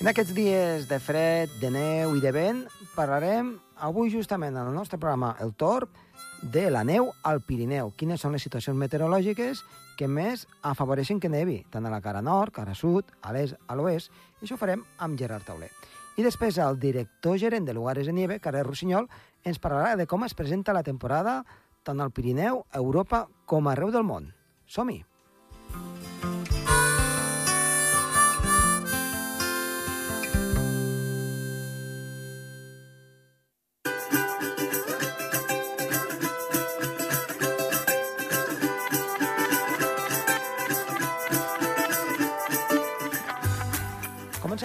En aquests dies de fred, de neu i de vent, parlarem avui justament en el nostre programa El Torb de la neu al Pirineu. Quines són les situacions meteorològiques que més afavoreixen que nevi, tant a la cara nord, cara sud, a l'est, a l'oest, i això ho farem amb Gerard Tauler. I després el director gerent de Lugares de Nieve, Carles Rossinyol, ens parlarà de com es presenta la temporada tant al Pirineu, a Europa, com arreu del món. Som-hi!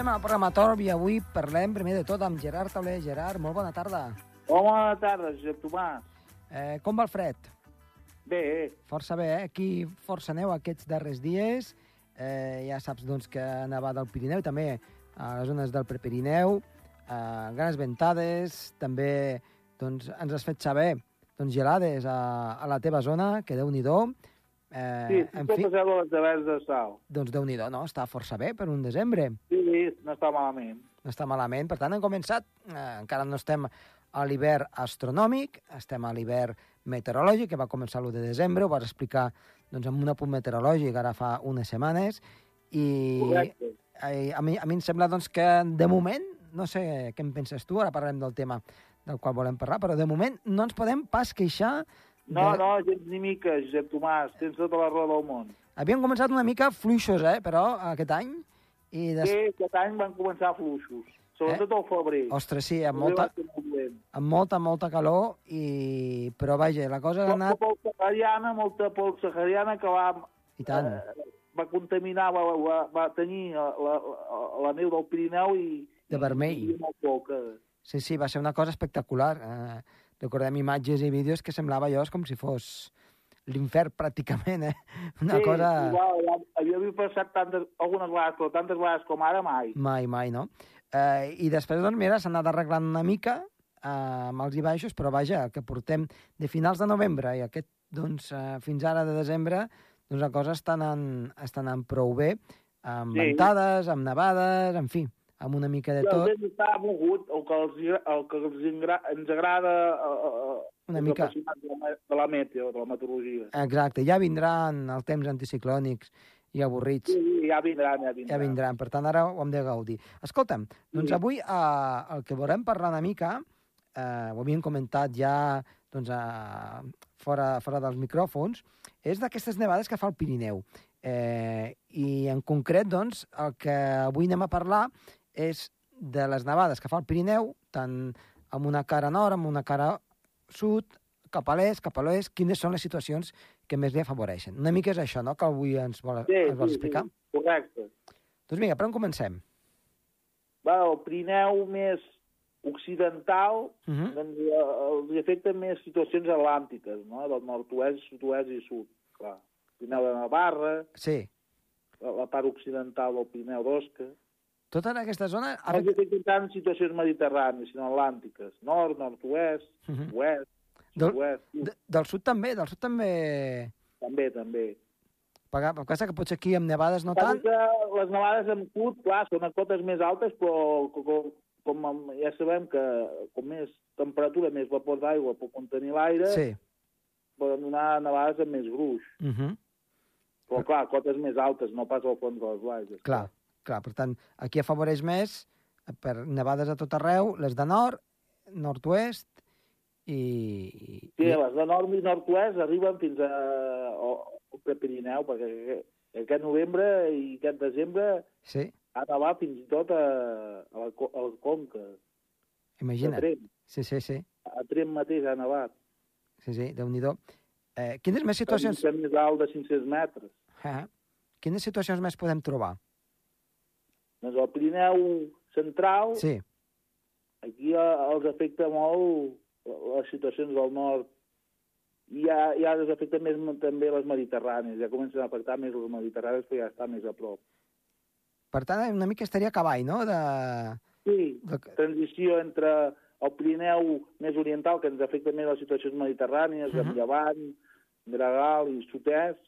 Comencem el programa Torb i avui parlem primer de tot amb Gerard Tauler. Gerard, molt bona tarda. Bona tarda, Josep Tomàs. Eh, com va el fred? Bé, Força bé, eh? Aquí força neu aquests darrers dies. Eh, ja saps doncs, que ha nevat al Pirineu també a les zones del Prepirineu. Eh, grans ventades, també doncs, ens has fet saber doncs, gelades a, a la teva zona, que déu-n'hi-do. Eh, sí, en fi, passeu les devers de sal. doncs déu-n'hi-do, no? Està força bé per un desembre. Sí, sí, no està malament. no està malament. Per tant, hem començat, eh, encara no estem a l'hivern astronòmic, estem a l'hivern meteorològic, que va començar l'1 de desembre, ho vas explicar doncs, amb un apunt meteorològic ara fa unes setmanes, i Correcte. a, mi, a mi em sembla doncs, que de moment, no sé què en penses tu, ara parlarem del tema del qual volem parlar, però de moment no ens podem pas queixar No, de... no, gens ni mica, Josep Tomàs. Tens tota la raó del món. Havíem començat una mica fluixos, eh, però, aquest any, i des... Sí, aquest any van començar fluixos. Sobretot al febrer. Ostres, sí, amb molta, amb molta, molta calor, i... però vaja, la cosa ha Molta anat... pols sahariana, molta pols sahariana que va, I tant. eh, va contaminar, va, va, va tenir la, la, la neu del Pirineu i... De vermell. I molt poca. Sí, sí, va ser una cosa espectacular. Eh, recordem imatges i vídeos que semblava allò com si fos l'infern pràcticament, eh? Una sí, cosa... igual, ja, havia vist passat tantes, algunes vegades, però tantes vegades com ara mai. Mai, mai, no? Eh, I després, doncs, mira, s'ha anat arreglant una mica eh, amb els i baixos, però vaja, el que portem de finals de novembre i aquest, doncs, eh, fins ara de desembre, doncs la cosa està anant, està anant prou bé, amb Sí. ventades, amb nevades, en fi, amb una mica de el tot. vent està mogut, el que, els, el que els ingra, ens agrada eh, eh, Una mica. la, de la meteo, de la meteorologia. Exacte, ja vindran els temps anticiclònics i avorrits. Sí, sí, ja vindran, ja vindran. Ja vindran, per tant, ara ho hem de gaudir. Escolta'm, doncs Sí. avui eh, el que volem parlar una mica, eh, ho havíem comentat ja doncs, eh, fora, fora dels micròfons, és d'aquestes nevades que fa el Pirineu. Eh, I en concret, doncs, el que avui anem a parlar és de les nevades que fa el Pirineu, tant amb una cara nord, amb una cara sud, cap a l'est, cap a l'oest, quines són les situacions que més li afavoreixen. Una mica és això, no?, que avui ens vol, Sí, ens vol sí, explicar. sí, correcte. Doncs vinga, per on comencem? Va, el Pirineu més occidental Uh -huh. doncs, els afecten més situacions atlàntiques, no? del nord-oest, sud-oest i sud. Clar. Pirineu de Navarra, Sí. la, la part occidental del Pirineu d'Osca. Tota en aquesta zona... No els afecten tant situacions mediterrànies, sinó atlàntiques. Nord, nord-oest, Uh -huh. oest, Del- sud-oest, de, del sud també, del sud també... també, també. Pagar, el que que potser aquí amb nevades no tant... que les nevades en sud, clar, són a cotes més altes, però com, com, ja sabem que com més temperatura, més vapor d'aigua pot contenir l'aire, Sí. poden donar nevades amb més gruix. Uh -huh. Però, clar, cotes més altes, no pas al fons de les valls. Clar, clar. Per tant, aquí afavoreix més per nevades a tot arreu, les de nord, nord-oest i... Sí, les de nord i nord-oest arriben fins a, al, al Prepirineu, perquè aquest- novembre i aquest desembre Sí, ha nevat fins i tot a, a, la, a Conca, a imagina't. Trem. Sí, sí, sí. A Trem mateix ha nevat. Sí, sí, Déu-n'hi-do. Eh, quines més situacions... És més alt de 500 metres. Eh, quines situacions més podem trobar? Doncs el Pirineu central, Sí, aquí eh, els afecta molt les situacions del nord i ja, ja els afecta més també les mediterrànies. Ja comencen a afectar més les mediterrànies perquè ja està més a prop. per tant, una mica estaria a cavall, no?, de... Sí, de... transició entre el Pirineu més oriental, que ens afecta més les situacions mediterrànies, uh. -huh. Llevant, Gregal i Sud-est,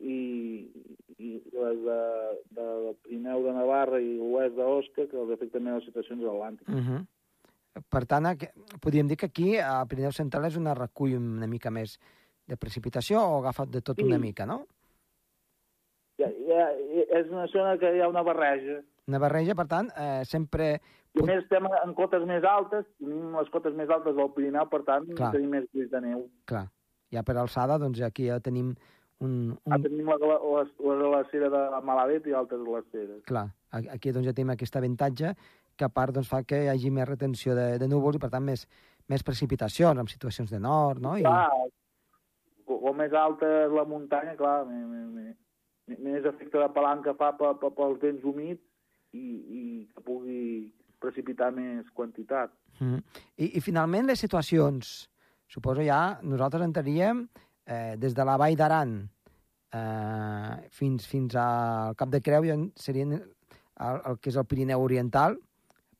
i les de, de, del Pirineu de Navarra i l'oest d'Osca que els afecten més les situacions atlàntiques. Uh -huh. Per tant, aqu- podríem dir que aquí a Pirineu Central és una recull una mica més de precipitació o agafa de tot Sí. una mica, no? Ja, ja, és una zona que hi ha una barreja. Una barreja, per tant, eh, sempre... I més estem en cotes més altes, tenim les cotes més altes del Pirineu, per tant Clar. tenim més gruix de neu. Clar, ja per alçada, doncs aquí ja tenim un... Ah, un tenim la, la, la, la glacera de Malavet i altres glaceres. clar, aquí doncs ja tenim aquest avantatge que a part doncs, fa que hi hagi més retenció de, de núvols i per tant més, més precipitacions en situacions de nord, no? I, Clar, com més alta és la muntanya, clar, me- més efecte de palanca fa pe, pe, pels vents humits i, i que pugui precipitar més quantitat. Mhm. I, I finalment les situacions, suposo ja nosaltres entraríem eh, des de la Vall d'Aran eh, fins, fins al Cap de Creu, serien el, el que és el Pirineu Oriental,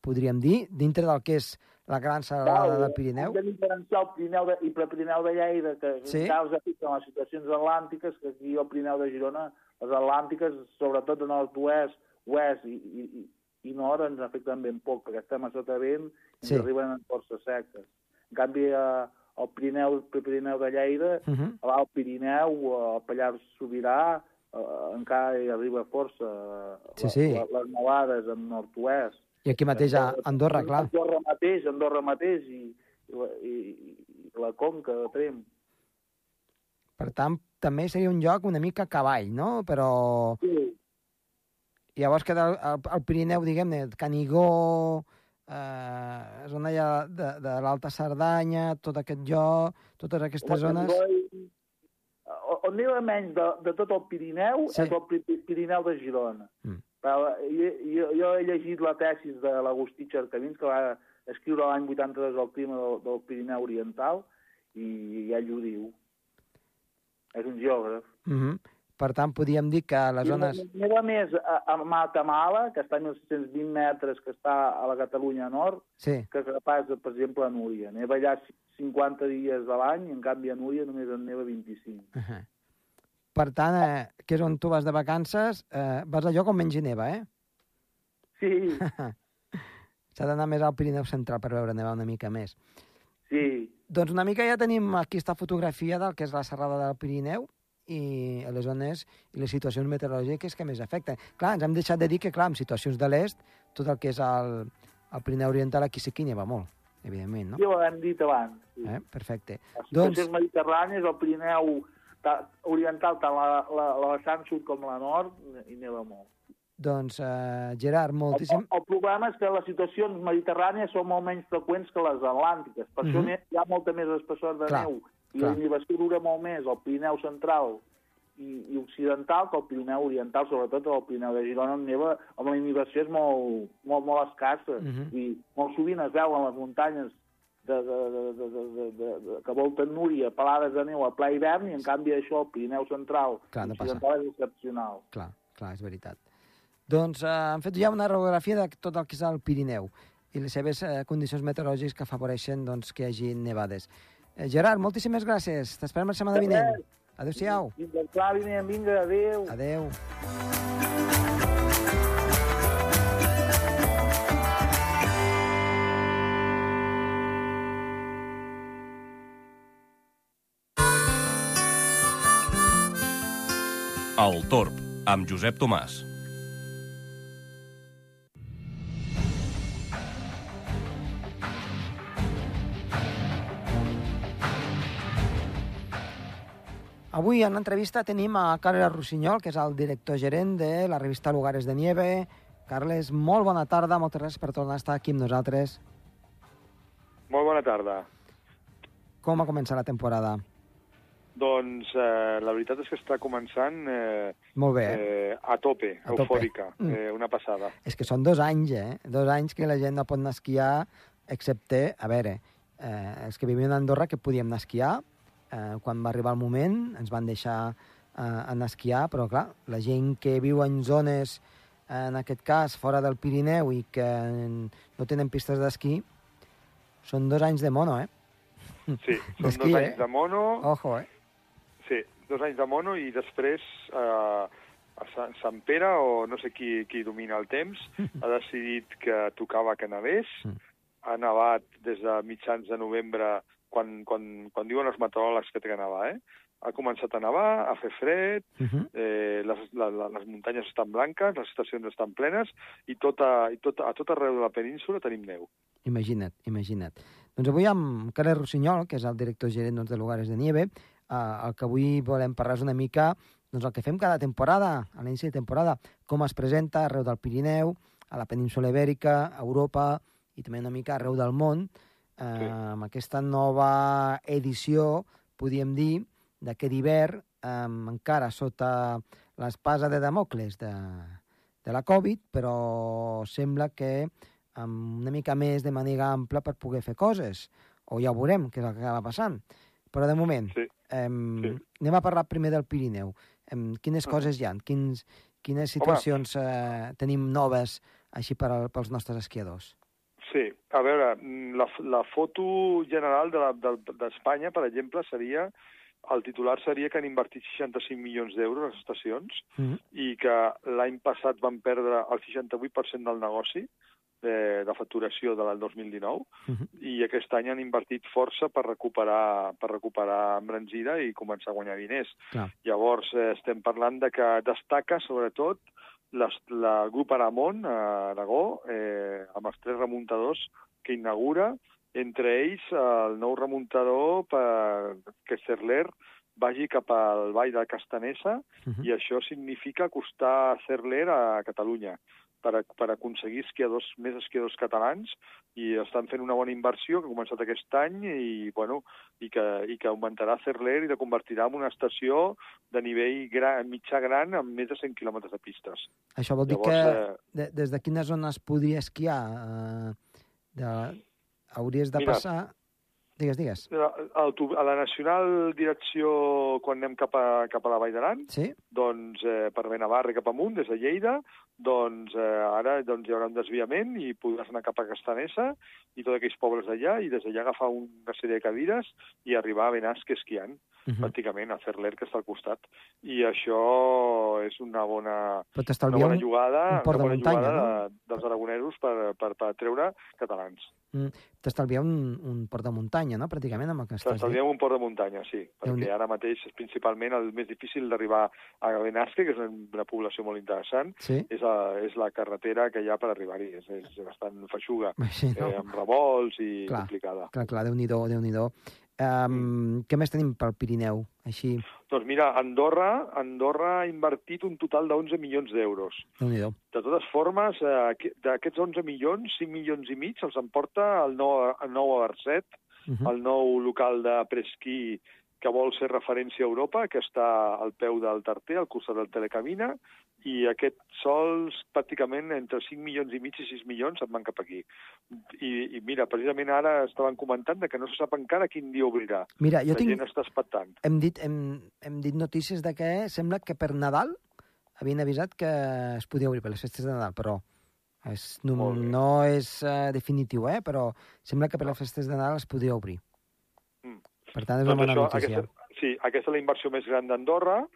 podríem dir, dintre del que és la gran serralada del Pirineu. Hem de diferenciar el Pirineu de, i Prepirineu de Lleida, que Sí. ja els afecten les situacions atlàntiques, que aquí al Pirineu de Girona, les atlàntiques, sobretot en nord-oest, oest i, i, i, i nord, ens afecten ben poc, perquè estem a sota vent i Sí. ens arriben en força seques. En canvi, eh, el Pirineu, Pirineu de Lleida, Uh -huh. a l'Alt Pirineu, al Pallars Sobirà, eh, encara hi arriba força eh, Sí, sí. la- les nevades en nord-oest. I aquí mateix a Andorra, clar. Andorra mateix, Andorra mateix i, i, la, i, i la Conca de Trem. Per tant, també seria un lloc una mica cavall, no? Però Sí, llavors queda el, el, el Pirineu, diguem-ne, Canigó, eh, zona ja de, de l'Alta Cerdanya, tot aquest lloc, totes aquestes zones... O- On neva menys de, de tot el Pirineu Sí. és el Pi- Pirineu de Girona. Mm. Però jo, jo, jo he llegit la tesis de l'Agustí Xercavins, que va escriure l'any 82 el clima del, del Pirineu Oriental, i ell ho diu. És un geògraf. Uh -huh. Per tant, podríem dir que les I zones... Neva més a, a Matamala, que està a 1.620 metres, que està a la Catalunya Nord, Sí, que pas, per exemple, a Núria. Neva allà 50 dies a l'any, i en canvi a Núria només en neva 25. uh -huh. Per tant, eh, que és on tu vas de vacances, eh, vas a lloc on menys neva, eh? Sí, S'ha d'anar més al Pirineu Central per veure nevar una mica més. sí. Doncs una mica ja tenim aquí esta fotografia del que és la serrada del Pirineu i les zones i les situacions meteorològiques que més afecten. Clar, ens hem deixat de dir que, clar, en situacions de l'est, tot el que és el, el Pirineu Oriental aquí sí que hi neva molt, evidentment, no? Ja ho hem dit abans. Sí. Eh? Perfecte. Les Doncs- situacions mediterrànies, el Pirineu ta, oriental, tant la, la, la vessant sud com la nord, hi neva molt. Doncs, eh, Gerard, El, moltíssim... el, el problema és que les situacions mediterrànies són molt menys freqüents que les atlàntiques. Per això Mhm. hi ha molta més espessor de Clar, neu. I Clar. li va escriure molt més al Pirineu Central i, i Occidental que al Pirineu Oriental, sobretot al Pirineu de Girona, on neva, amb la innovació és molt, molt, molt escassa. Uh -huh. I molt sovint es veuen les muntanyes de, de, de, de, de, de, de, que volten Núria, pelades de neu a pla hivern, i en canvi això el Pirineu Central clar, no Occidental és excepcional. Clar, clar, és veritat. Doncs eh, han fet ja una radiografia de tot el que és el Pirineu i les seves eh, condicions meteorològiques que afavoreixen doncs, que hi hagi nevades. Eh, Gerard, moltíssimes gràcies. T'esperem la setmana De vinent. Adéu-siau. Vinent, vinga, adéu. Adéu. El Torb, amb Josep Tomàs. Avui en l'entrevista tenim a Carles Rossinyol, que és el director gerent de la revista Lugares de Nieve. Carles, molt bona tarda, moltes gràcies per tornar a estar aquí amb nosaltres. Molt bona tarda. Com ha començat la temporada? Doncs eh, la veritat és que està començant eh, Molt bé, eh? eh, a tope, A tope. eufòrica, Mm. eh, una passada. És que són dos anys, eh? Dos anys que la gent no pot anar a esquiar, excepte, a veure, eh, els que vivim a Andorra que podíem anar a esquiar, eh, quan va arribar el moment ens van deixar eh, anar a esquiar, però clar, la gent que viu en zones, en aquest cas, fora del Pirineu i que no tenen pistes d'esquí, són dos anys de mono, eh? Sí, són dos eh? anys de mono, Ojo, eh? sí, dos anys de mono i després eh, a Sant, Sant Pere, o no sé qui, qui domina el temps, ha decidit que tocava que nevés. Mm. Ha nevat des de mitjans de novembre, quan, quan, quan diuen els meteoròlegs que té que nevar, eh? Ha començat a nevar, a fer fred, Uh -huh. eh, les, la, la, les muntanyes estan blanques, les estacions estan plenes, i, tota, i tota, a tot arreu de la península tenim neu. Imagina't, imagina't. Doncs avui amb Carles Rossinyol, que és el director gerent doncs, de Lugares de Nieve, eh, el que avui volem parlar és una mica doncs, el que fem cada temporada, a l'inici de temporada, com es presenta arreu del Pirineu, a la península Ibèrica, a Europa i també una mica arreu del món, eh, Sí. amb aquesta nova edició, podríem dir, d'aquest hivern, eh, encara sota l'espasa de Damocles de, de la Covid, però sembla que amb una mica més de màniga ampla per poder fer coses. O ja ho veurem, què és el que acaba passant. Però de moment, Sí. em, Sí. anem a parlar primer del Pirineu. Em, quines Ah. coses hi ha? Quins, quines situacions eh, tenim noves així per pels nostres esquiadors? Sí, a veure, mm, la, la foto general d'Espanya, de, per exemple, seria el titular seria que han invertit 65 milions d'euros a les estacions Mm -hmm. i que l'any passat van perdre el 68% del negoci de, de facturació de l'any 2019 Mm -hmm. i aquest any han invertit força per recuperar, per recuperar embranzida i començar a guanyar diners. Clar. Llavors, eh, estem parlant de que destaca, sobretot, les, la grup Aramon, a Aragó, eh, amb els tres remuntadors que inaugura, entre ells el nou remuntador per que Cerler vagi cap al Vall de Castanesa Mm -hmm. i això significa acostar Cerler a Catalunya per, a, per aconseguir esquiadors, més esquiadors catalans i estan fent una bona inversió que ha començat aquest any i, bueno, i, que, i que augmentarà Cerler i la convertirà en una estació de nivell gran, mitjà gran amb més de 100 quilòmetres de pistes. Això vol dir Llavors, que eh, de, des de quines zones podria esquiar? Eh, de, hauries de Mira. passar... Digues, digues. a, a la Nacional Direcció, quan anem cap a, cap a la Vall d'Aran, Sí? doncs eh, per Benavarra i cap amunt, des de Lleida, doncs eh, ara doncs, hi haurà un desviament i podràs anar cap a Castanesa i tots aquells pobles d'allà i des d'allà agafar una sèrie de cadires i arribar a Benasque esquiant, Uh -huh. pràcticament, a Cerler, que està al costat. I això és una bona, una bona jugada, un port una de bona muntanya, jugada de, dels aragonesos per, per, per treure catalans. t'estalviar un, un port de muntanya, no?, pràcticament, amb el que estàs dient. S'estalviem un port de muntanya, sí, perquè ara mateix és principalment el més difícil d'arribar a Benasque, que és una, població molt interessant, Sí? és, a, és la carretera que hi ha per arribar-hi, és, és bastant feixuga, Sí, no? eh, amb revolts i Clar. complicada. Clar, clar, déu nhi déu um, Què més tenim pel Pirineu? Així, Doncs mira, Andorra, Andorra ha invertit un total de 11 milions d'euros. De totes formes, eh, aqu- d'aquests 11 milions, 5 milions i mig els emporta el nou, el nou Averset, uh -huh. el nou local de presquí que vol ser referència a Europa, que està al peu del Tarter, al costat del Telecamina, i aquests sols pràcticament entre 5 milions i mig i 6 milions se'n van cap aquí. I, I mira, precisament ara estaven comentant que no se sap encara quin dia obrirà. Mira, jo La tinc, gent està expectant. hem, dit, hem, hem dit notícies de que sembla que per Nadal havien avisat que es podia obrir per les festes de Nadal, però és, no, no és uh, definitiu, eh? però sembla que per les festes de Nadal es podia obrir. Mm. Per tant, és una bona notícia. aquesta, sí, aquesta és la inversió més gran d'Andorra.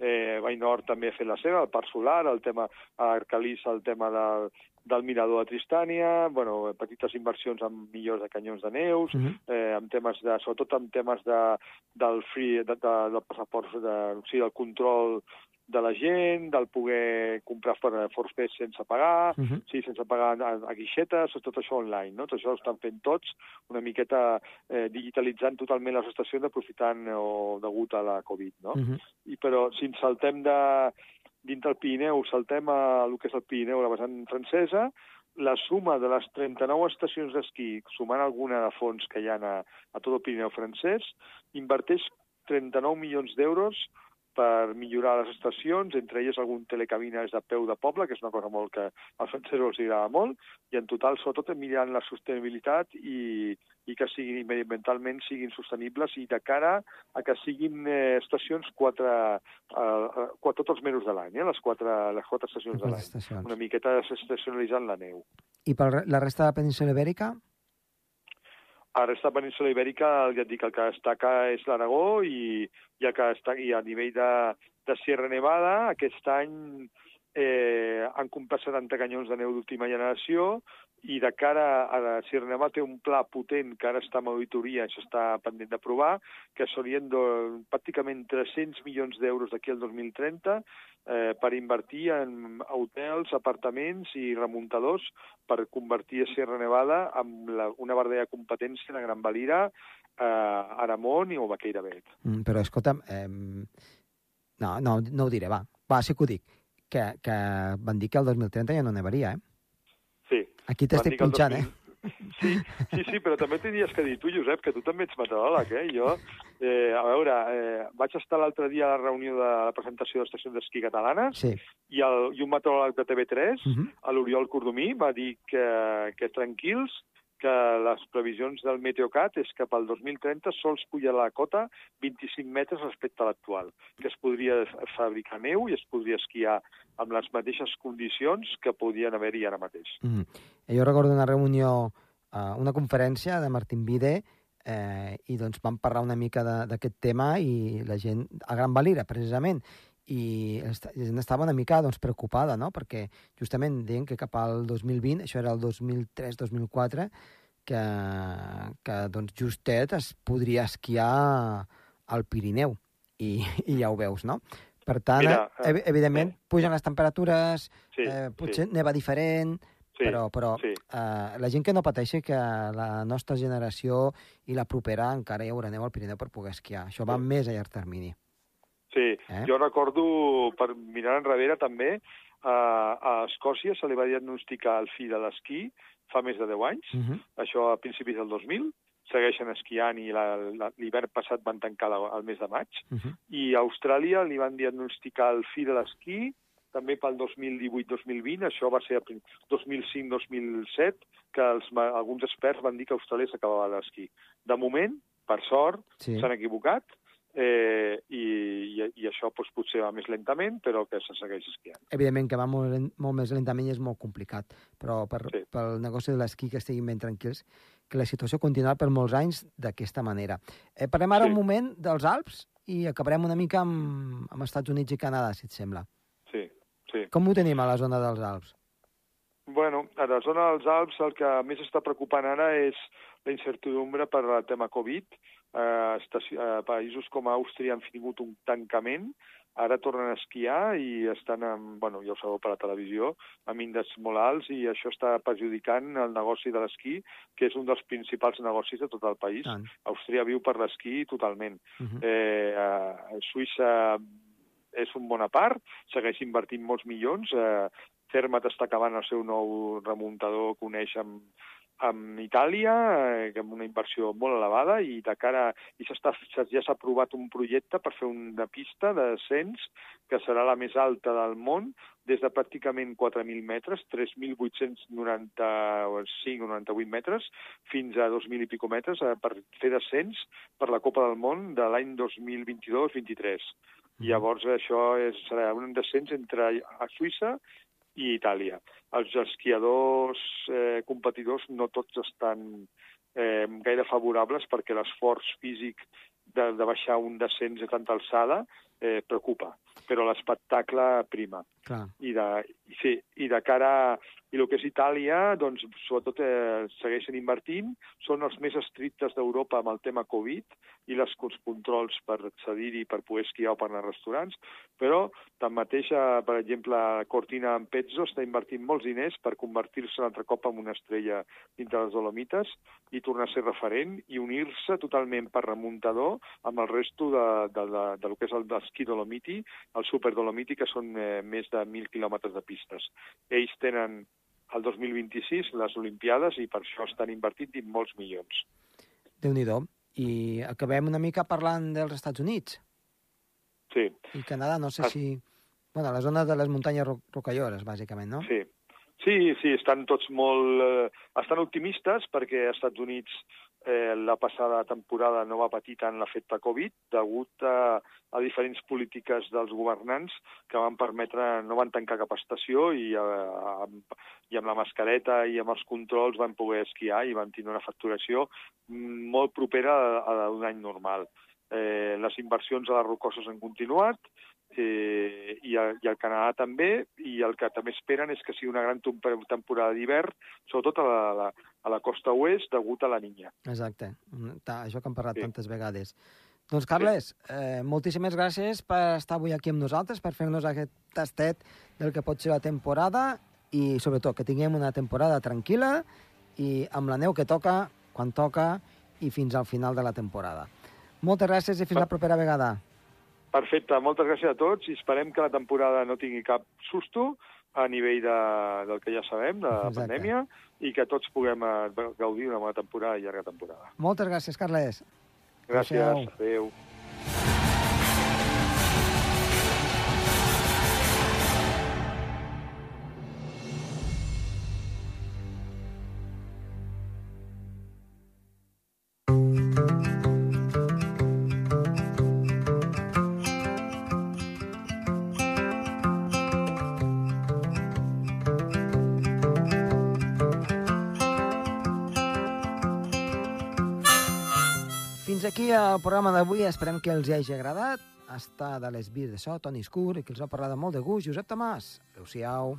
Eh, Vallnord també ha fet la seva, el Parc Solar, el tema Arcalís, el tema del, del mirador de Tristània, bueno, petites inversions amb millors de canyons de neus, Uh -huh. eh, amb temes de, sobretot amb temes de, del free, de, de, del passaport, de, o sigui, del control de la gent, del poder comprar fora Force sense pagar, Uh -huh. sí, sense pagar a, a guixetes, tot això online, no? Tot això ho estan fent tots, una miqueta eh, digitalitzant totalment les estacions, aprofitant eh, o degut a la Covid, no? Uh -huh. I però si ens saltem de dintre el Pirineu, saltem a el que és el Pirineu, la vessant francesa, la suma de les 39 estacions d'esquí, sumant alguna de fons que hi ha a, a tot el Pirineu francès, inverteix 39 milions d'euros per millorar les estacions, entre elles algun telecabines de peu de poble, que és una cosa molt que als francesos els agrada molt, i en total, sobretot, mirant la sostenibilitat i, i que siguin mediambientalment siguin sostenibles i de cara a que siguin eh, estacions quatre, eh, eh, quatre, tots els mesos de l'any, eh, les, quatre, les quatre estacions de l'any. Una miqueta desestacionalitzant la neu. I per la resta de la península ibèrica? A la resta de la península ibèrica, ja et dic, el que destaca és l'Aragó i, i, el que destaca, i a nivell de, de Sierra Nevada. Aquest any eh, han comprat 70 canyons de neu d'última generació i de cara a la Nevada té un pla potent que ara està en auditoria i s'està pendent d'aprovar, que serien de, pràcticament 300 milions d'euros d'aquí al 2030 eh, per invertir en hotels, apartaments i remuntadors per convertir a Sierra Nevada en la, una verdadera competència de Gran Valira, eh, Aramon i o Baqueira-Bet. Mm, però, escolta'm, eh, no, no, no ho diré, va. Va, sí que ho dic. Que, que van dir que el 2030 ja no nevaria, eh? Aquí t'estic punxant, eh? Sí, sí, sí, però també tenies que dir tu, Josep, que tu també ets meteoròleg, eh? Jo, eh, a veure, eh, vaig estar l'altre dia a la reunió de la presentació d'estacions d'esquí catalanes Sí. i, el, i un meteoròleg de TV3, Uh -huh. l'Oriol Cordomí, va dir que, que tranquils, que les previsions del Meteocat és que pel 2030 sols puja la cota 25 metres respecte a l'actual, que es podria fabricar neu i es podria esquiar amb les mateixes condicions que podien haver-hi ara mateix. Mm. Jo recordo una reunió, uh, una conferència de Martín Vide, eh, i doncs vam parlar una mica d'aquest tema i la gent, a Gran Valira, precisament, i la gent estava una mica doncs, preocupada, no? perquè justament deien que cap al 2020, això era el 2003-2004, que, que doncs, justet es podria esquiar al Pirineu, i, i ja ho veus, no? Per tant, Mira, eh, evi- evidentment, sí. pugen les temperatures, Sí, eh, potser sí, neva diferent, sí, però, però sí. eh, la gent que no pateixi que la nostra generació i la propera encara hi haurà neu al Pirineu per poder esquiar. Això va Sí. més a llarg termini. Sí, Eh? jo recordo, per mirar enrere també, a, a Escòcia se li va diagnosticar el fi de l'esquí fa més de 10 anys, Uh -huh. això a principis del 2000, segueixen esquiant i l'hivern passat van tancar la, el mes de maig, Uh -huh. i a Austràlia li van diagnosticar el fi de l'esquí també pel 2018-2020, això va ser a prin- 2005-2007, que els, alguns experts van dir que a Austràlia s'acabava l'esquí. De moment, per sort, Sí. s'han equivocat, eh, i, i, i això doncs, potser va més lentament, però que se segueix esquiant. Evidentment que va molt, lent- molt més lentament i és molt complicat, però per, Sí. pel negoci de l'esquí que estiguin ben tranquils, que la situació continuarà per molts anys d'aquesta manera. Eh, parlem ara Sí. un moment dels Alps i acabarem una mica amb, amb Estats Units i Canadà, si et sembla. Sí, sí. Com ho tenim a la zona dels Alps? Bueno, a la zona dels Alps el que més està preocupant ara és la incertidumbre per al tema Covid. Eh, estaci- eh, països com Àustria han tingut un tancament, ara tornen a esquiar i estan, amb, bueno, ja ho sabeu per la televisió, amb índexs molt alts i això està perjudicant el negoci de l'esquí, que és un dels principals negocis de tot el país. Tant. Àustria viu per l'esquí totalment. Uh -huh. Eh, a Suïssa és un bona part, segueix invertint molts milions. Eh, Zermatt està acabant el seu nou remuntador que uneix amb, amb Itàlia, eh, amb una inversió molt elevada, i de cara i ja s'ha aprovat un projecte per fer una pista de descens que serà la més alta del món, des de pràcticament 4.000 metres, 3.895 o 98 metres, fins a 2.000 i pico metres, eh, per fer descens per la Copa del Món de l'any 2022-23. I llavors això és, serà un descens entre a Suïssa i Itàlia. Els esquiadors eh, competidors no tots estan eh, gaire favorables perquè l'esforç físic de, de baixar un descens de tanta alçada eh, preocupa, però l'espectacle prima. Clar. I de, i, sí, i de cara i el que és Itàlia, doncs, sobretot eh, segueixen invertint, són els més estrictes d'Europa amb el tema Covid i les, controls per accedir-hi, per poder esquiar o per anar a restaurants, però tanmateix, eh, per exemple, Cortina en Pezzo està invertint molts diners per convertir-se un altre cop en una estrella dintre les Dolomites i tornar a ser referent i unir-se totalment per remuntador amb el resto de, de, de, de lo que és el esquí Dolomiti, el Super Dolomiti, que són eh, més de 1.000 quilòmetres de pistes. Ells tenen el 2026 les Olimpiades i per això estan invertint molts milions. déu nhi I acabem una mica parlant dels Estats Units Sí, i Canadà. No sé Ah. si... Bueno, la zona de les muntanyes ro rocallores, bàsicament, no? sí. Sí, sí, estan tots molt... Eh, estan optimistes perquè als Estats Units eh, la passada temporada no va patir tant l'efecte Covid degut a, a diferents polítiques dels governants que van permetre, no van tancar cap estació i, eh, amb, i amb la mascareta i amb els controls van poder esquiar i van tenir una facturació molt propera a, a d'un any normal. Eh, les inversions a les rocoses han continuat, eh, i, el, i el Canadà també, i el que també esperen és que sigui una gran tem- temporada d'hivern, sobretot a la, la, a la costa oest, degut a la niña. Exacte, Mm, ta- això que hem parlat Sí. tantes vegades. Doncs, Carles, eh, moltíssimes gràcies per estar avui aquí amb nosaltres, per fer-nos aquest tastet del que pot ser la temporada i, sobretot, que tinguem una temporada tranquil·la i amb la neu que toca, quan toca, i fins al final de la temporada. Moltes gràcies i fins la propera vegada. Perfecte, moltes gràcies a tots i esperem que la temporada no tingui cap susto a nivell de, del que ja sabem, de la Exacte. pandèmia, i que tots puguem eh, gaudir d'una bona temporada i llarga temporada. Moltes gràcies, Carles. Gràcies, Adéu. adéu. Aquí el programa d'avui. Esperem que els hi hagi agradat. Està de les vies de so, Toni Escur, i que els ha parlat amb molt de gust, Josep Tomàs. Adéu-siau.